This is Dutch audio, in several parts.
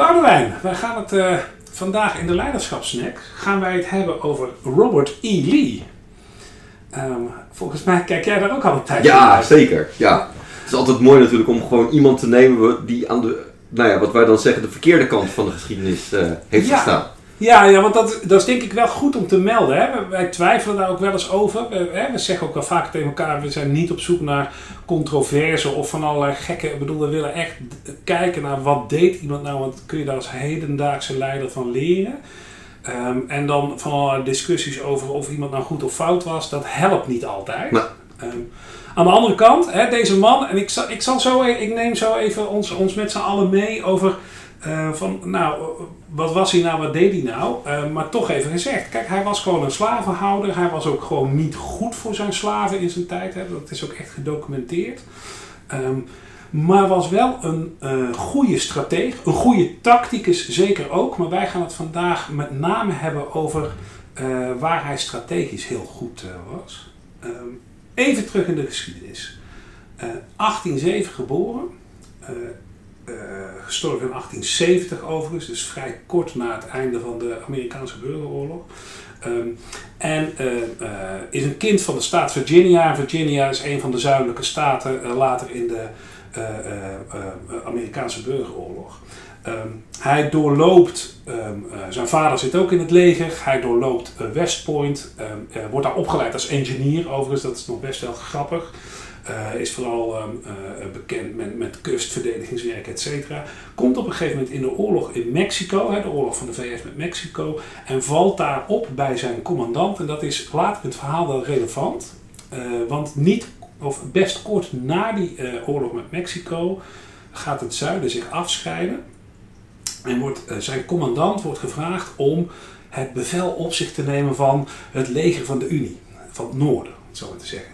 Boudewijn, wij gaan het eh, vandaag in de leiderschapssnack gaan wij het hebben over Robert E. Lee. Ehm, volgens mij kijk jij daar ook al een tijdje Ja, naar. zeker. Ja. Het is altijd mooi natuurlijk om gewoon iemand te nemen die aan de, nou ja, wat wij dan zeggen, de verkeerde kant van de geschiedenis eh, heeft Ja. gestaan. Ja, ja want dat, dat is denk ik wel goed om te melden. Hè? Wij- Wij twijfelen daar ook wel eens over. We, hè? we zeggen ook wel vaak tegen elkaar, we zijn niet op zoek naar controverse of van allerlei gekke... Ik bedoel, we willen echt kijken naar wat deed iemand nou, want kun je daar als hedendaagse leider van leren. Ehm, en dan van allerlei discussies over of iemand nou goed of fout was, dat helpt niet altijd. Nee. Ehm, aan de andere kant, hè, deze man, en ik, zal, ik, zal zo, e- ik neem zo even ons, ons met z'n allen mee over eh, van, nou, wat was hij nou, wat deed hij nou? Eh, maar toch even gezegd, kijk, hij was gewoon een slavenhouder. Hij was ook gewoon niet goed voor zijn slaven in zijn tijd. Hè. Dat is ook echt gedocumenteerd. Ehm, maar was wel een eh goede strateeg, een goede tacticus zeker ook. Maar wij gaan het vandaag met name hebben over waar hij strategisch heel goed was. Ehm, even terug in de geschiedenis. Eh 1807 geboren. eh, eh, gestorven in 1870 overigens, dus vrij kort na het einde van de Amerikaanse burgeroorlog. Ehm, en is een kind van de staat Virginia. Virginia is een van de zuidelijke staten later in de Amerikaanse burgeroorlog. Ehm, hij doorloopt, ehm, eh, zijn vader zit ook in het leger, hij doorloopt eh, West Point, ehm, eh, wordt daar opgeleid als engineer overigens, dat is nog best wel grappig. Eh, is vooral bekend met, met kustverdedigingswerk, et cetera. Komt op een gegeven moment in de oorlog in Mexico, hè, de oorlog van de VS met Mexico, en valt daar op bij zijn commandant. En dat is later in het verhaal wel relevant, want niet, of best kort na die oorlog met Mexico gaat het zuiden zich afscheiden. En wordt, eh, zijn commandant wordt gevraagd om het bevel op zich te nemen van het leger van de Unie, van het noorden, het zo maar te zeggen.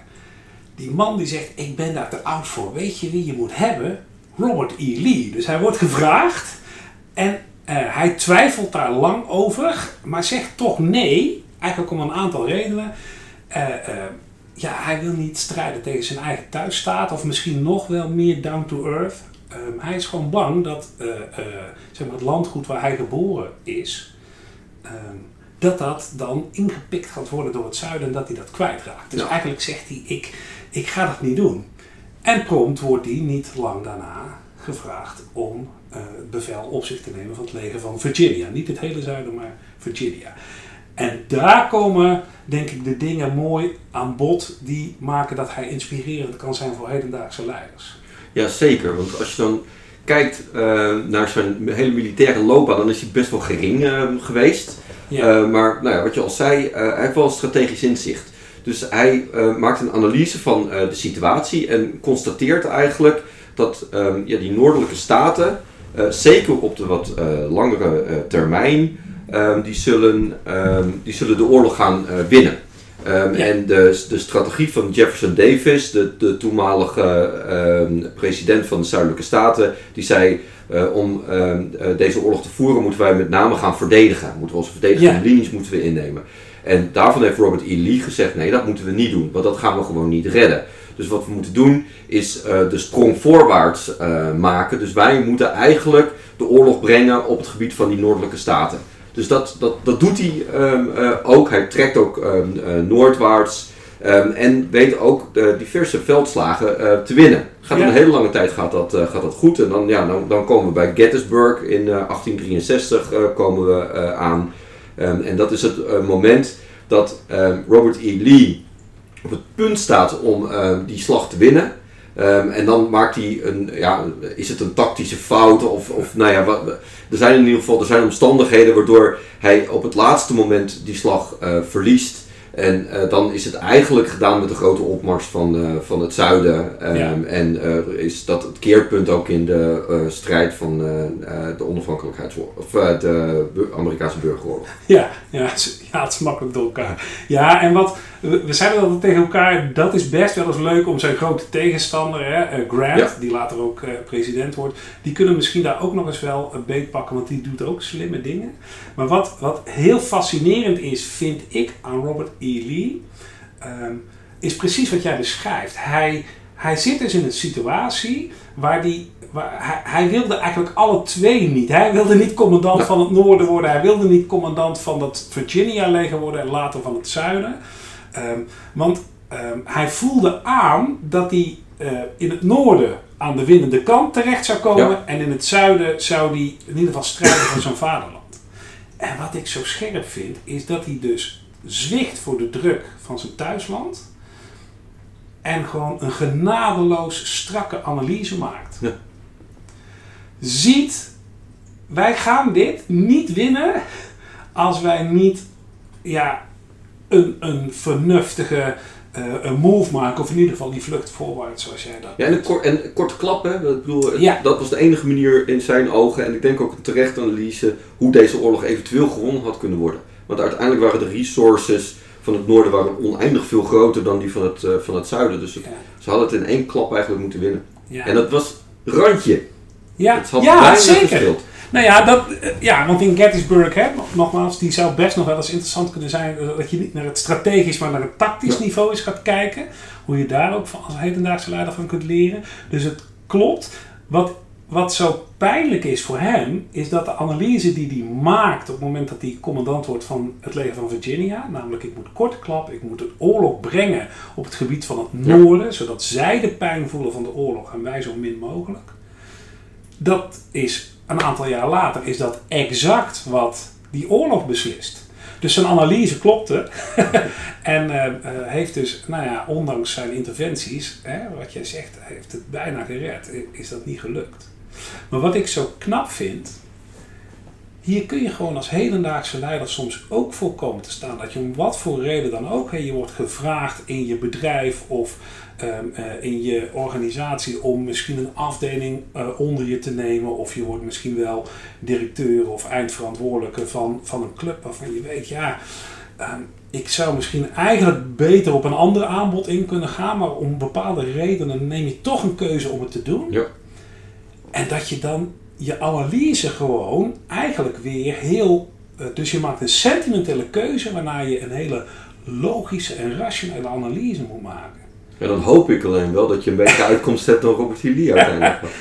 Die man die zegt, ik ben daar te oud voor. Weet je wie je moet hebben? Robert E. Lee. Dus hij wordt gevraagd en eh, hij twijfelt daar lang over, maar zegt toch nee. Eigenlijk om een aantal redenen. Eh, ja, hij wil niet strijden tegen zijn eigen thuisstaat, of misschien nog wel meer down to earth. Ehm, hij is gewoon bang dat eh, eh, zeg maar het landgoed waar hij geboren is, ehm, dat dat dan ingepikt gaat worden door het zuiden en dat hij dat kwijtraakt. Dus Ja. eigenlijk zegt hij, ik, ik ga dat niet doen. En prompt wordt hij niet lang daarna gevraagd om eh, het bevel op zich te nemen van het leger van Virginia. Niet het hele zuiden, maar Virginia. En daar komen, denk ik, de dingen mooi aan bod die maken dat hij inspirerend kan zijn voor hedendaagse leiders. Ja, zeker. Want als je dan kijkt eh, naar zijn hele militaire loopbaan, dan is hij best wel gering eh, geweest. Ja. Eh, maar nou ja, wat je al zei, eh, hij heeft wel strategisch inzicht. Dus hij maakt een analyse van de situatie en constateert eigenlijk dat ehm, ja, die noordelijke staten, zeker op de wat langere termijn, ehm, die, zullen, ehm, die zullen de oorlog gaan winnen. Ehm, Ja. En de, de strategie van Jefferson Davis, de, de toenmalige ehm, president van de Zuidelijke Staten, die zei: eh, om ehm, eh, deze oorlog te voeren, moeten wij met name gaan verdedigen. Moeten we onze verdedigende Ja. linies moeten we innemen. En daarvan heeft Robert E. Lee gezegd: nee, dat moeten we niet doen, want dat gaan we gewoon niet redden. Dus wat we moeten doen is eh, de sprong voorwaarts maken. Dus wij moeten eigenlijk de oorlog brengen op het gebied van die noordelijke staten. Dus dat, dat, dat doet hij ehm, eh, ook. Hij trekt ook ehm, eh, noordwaarts. ehm, en weet ook diverse veldslagen eh, te winnen. Gaat Ja. een hele lange tijd gaat dat, gaat dat goed. En dan, ja, dan, dan komen we bij Gettysburg in eh, 1863 eh, komen we aan. En dat is het moment dat Robert E. Lee op het punt staat om die slag te winnen. Ehm, en dan maakt hij een, ja, is het een tactische fout of, of nou ja, wat, er zijn in ieder geval er zijn omstandigheden waardoor hij op het laatste moment die slag eh, verliest. En eh, dan is het eigenlijk gedaan met de grote opmars van, eh, van het zuiden. Ehm, Ja. En is dat het keerpunt ook in de strijd van de onafhankelijkheidsoorlog, of de Amerikaanse burgeroorlog. Ja, ja, het is- ja, het is makkelijk door elkaar. Ja, en wat, we zeiden altijd tegen elkaar, dat is best wel eens leuk om zijn grote tegenstander, hè, eh, Grant, Ja. die later ook eh, president wordt, die kunnen misschien daar ook nog eens wel een beet pakken, want die doet ook slimme dingen. Maar wat, wat heel fascinerend is, vind ik, aan Robert E. Lee, ehm, is precies wat jij beschrijft. Hij, hij zit dus in een situatie waar die, waar, hij, hij wilde eigenlijk alle twee niet. Hij wilde niet commandant van het noorden worden. Hij wilde niet commandant van het Virginia-leger worden en later van het zuiden. Ehm, want ehm, hij voelde aan dat hij eh, in het noorden aan de winnende kant terecht zou komen. Ja. En in het zuiden zou hij in ieder geval strijden voor zijn vaderland. En wat ik zo scherp vind, is dat hij dus zwicht voor de druk van zijn thuisland. En gewoon een genadeloos strakke analyse maakt. Ja. Ziet, wij gaan dit niet winnen als wij niet ja, een, een vernuftige eh, een move maken. Of in ieder geval die vlucht voorwaarts zoals jij dat Ja, en een, kort, en klap, hè. Ik bedoel, Ja. dat was de enige manier in zijn ogen, en ik denk ook een terechte analyse, hoe deze oorlog eventueel gewonnen had kunnen worden. Want uiteindelijk waren de resources van het noorden waren oneindig veel groter dan die van het, eh, van het zuiden. Dus het- Ja. ze hadden het in één klap eigenlijk moeten winnen. Ja, En dat was randje. ja, Het had ja zeker. gespeeld. Nou ja, dat, eh, ja, want in Gettysburg, hè, nog- nogmaals, die zou best nog wel eens interessant kunnen zijn. eh, Dat je niet naar het strategisch, maar naar het tactisch Ja. niveau eens gaat kijken. Hoe je daar ook van, als hedendaagse leider van kunt leren. Dus het klopt. Wat, wat zo pijnlijk is voor hem, is dat de analyse die hij maakt op het moment dat hij commandant wordt van het leger van Virginia. Namelijk, ik moet korte klap, ik moet een oorlog brengen op het gebied van het Ja. noorden. Zodat zij de pijn voelen van de oorlog en wij zo min mogelijk. Dat is een aantal jaar later is dat exact wat die oorlog beslist. Dus zijn analyse klopte. en eh, eh, heeft dus, nou ja, ondanks zijn interventies, hè, wat jij zegt, heeft het bijna gered, is dat niet gelukt. Maar wat ik zo knap vind, hier kun je gewoon als hedendaagse leider soms ook voor komen te staan. Dat je om wat voor reden dan ook, hè, je wordt gevraagd in je bedrijf of ehm, eh, in je organisatie om misschien een afdeling eh, onder je te nemen. Of je wordt misschien wel directeur of eindverantwoordelijke van, van een club waarvan je weet, ja, ehm, ik zou misschien eigenlijk beter op een ander aanbod in kunnen gaan. Maar om bepaalde redenen neem je toch een keuze om het te doen. Ja. En dat je dan je analyse gewoon eigenlijk weer heel. eh, dus je maakt een sentimentele keuze waarna je een hele logische en rationele analyse moet maken. En dan hoop ik alleen wel dat je een betere uitkomst hebt dan Robert. Lee uiteindelijk.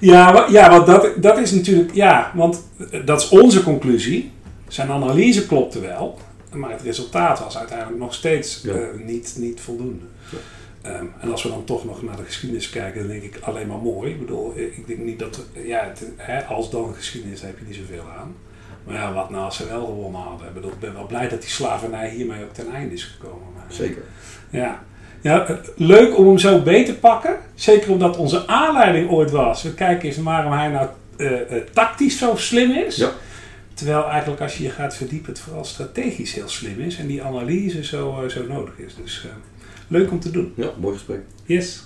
Ja, ja want dat, dat is natuurlijk. Ja, want eh, dat is onze conclusie. Zijn analyse klopte wel, maar het resultaat was uiteindelijk nog steeds Ja. eh, niet, niet voldoende. Ehm, en als we dan toch nog naar de geschiedenis kijken, dan denk ik alleen maar mooi. Ik bedoel, eh, ik denk niet dat, eh, ja, het, hè, als dan geschiedenis heb je niet zoveel aan. Maar ja, wat nou als ze wel gewonnen hadden? Ik bedoel, ik ben wel blij dat die slavernij hiermee ook ten einde is gekomen. Maar, Zeker. ja. Ja, eh, leuk om hem zo beet te pakken. Zeker omdat onze aanleiding ooit was. We kijken eens waarom hij nou eh, eh, tactisch zo slim is. Ja. Terwijl eigenlijk als je je gaat verdiepen, het vooral strategisch heel slim is. En die analyse zo, eh, zo nodig is. Dus eh, leuk om te doen. Ja, mooi gesprek. Yes.